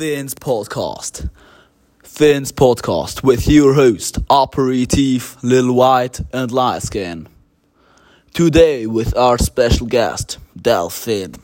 Finn's podcast. Finn's podcast with your host, Operative, Lil White, and Light Skin. Today with our special guest, Delphin.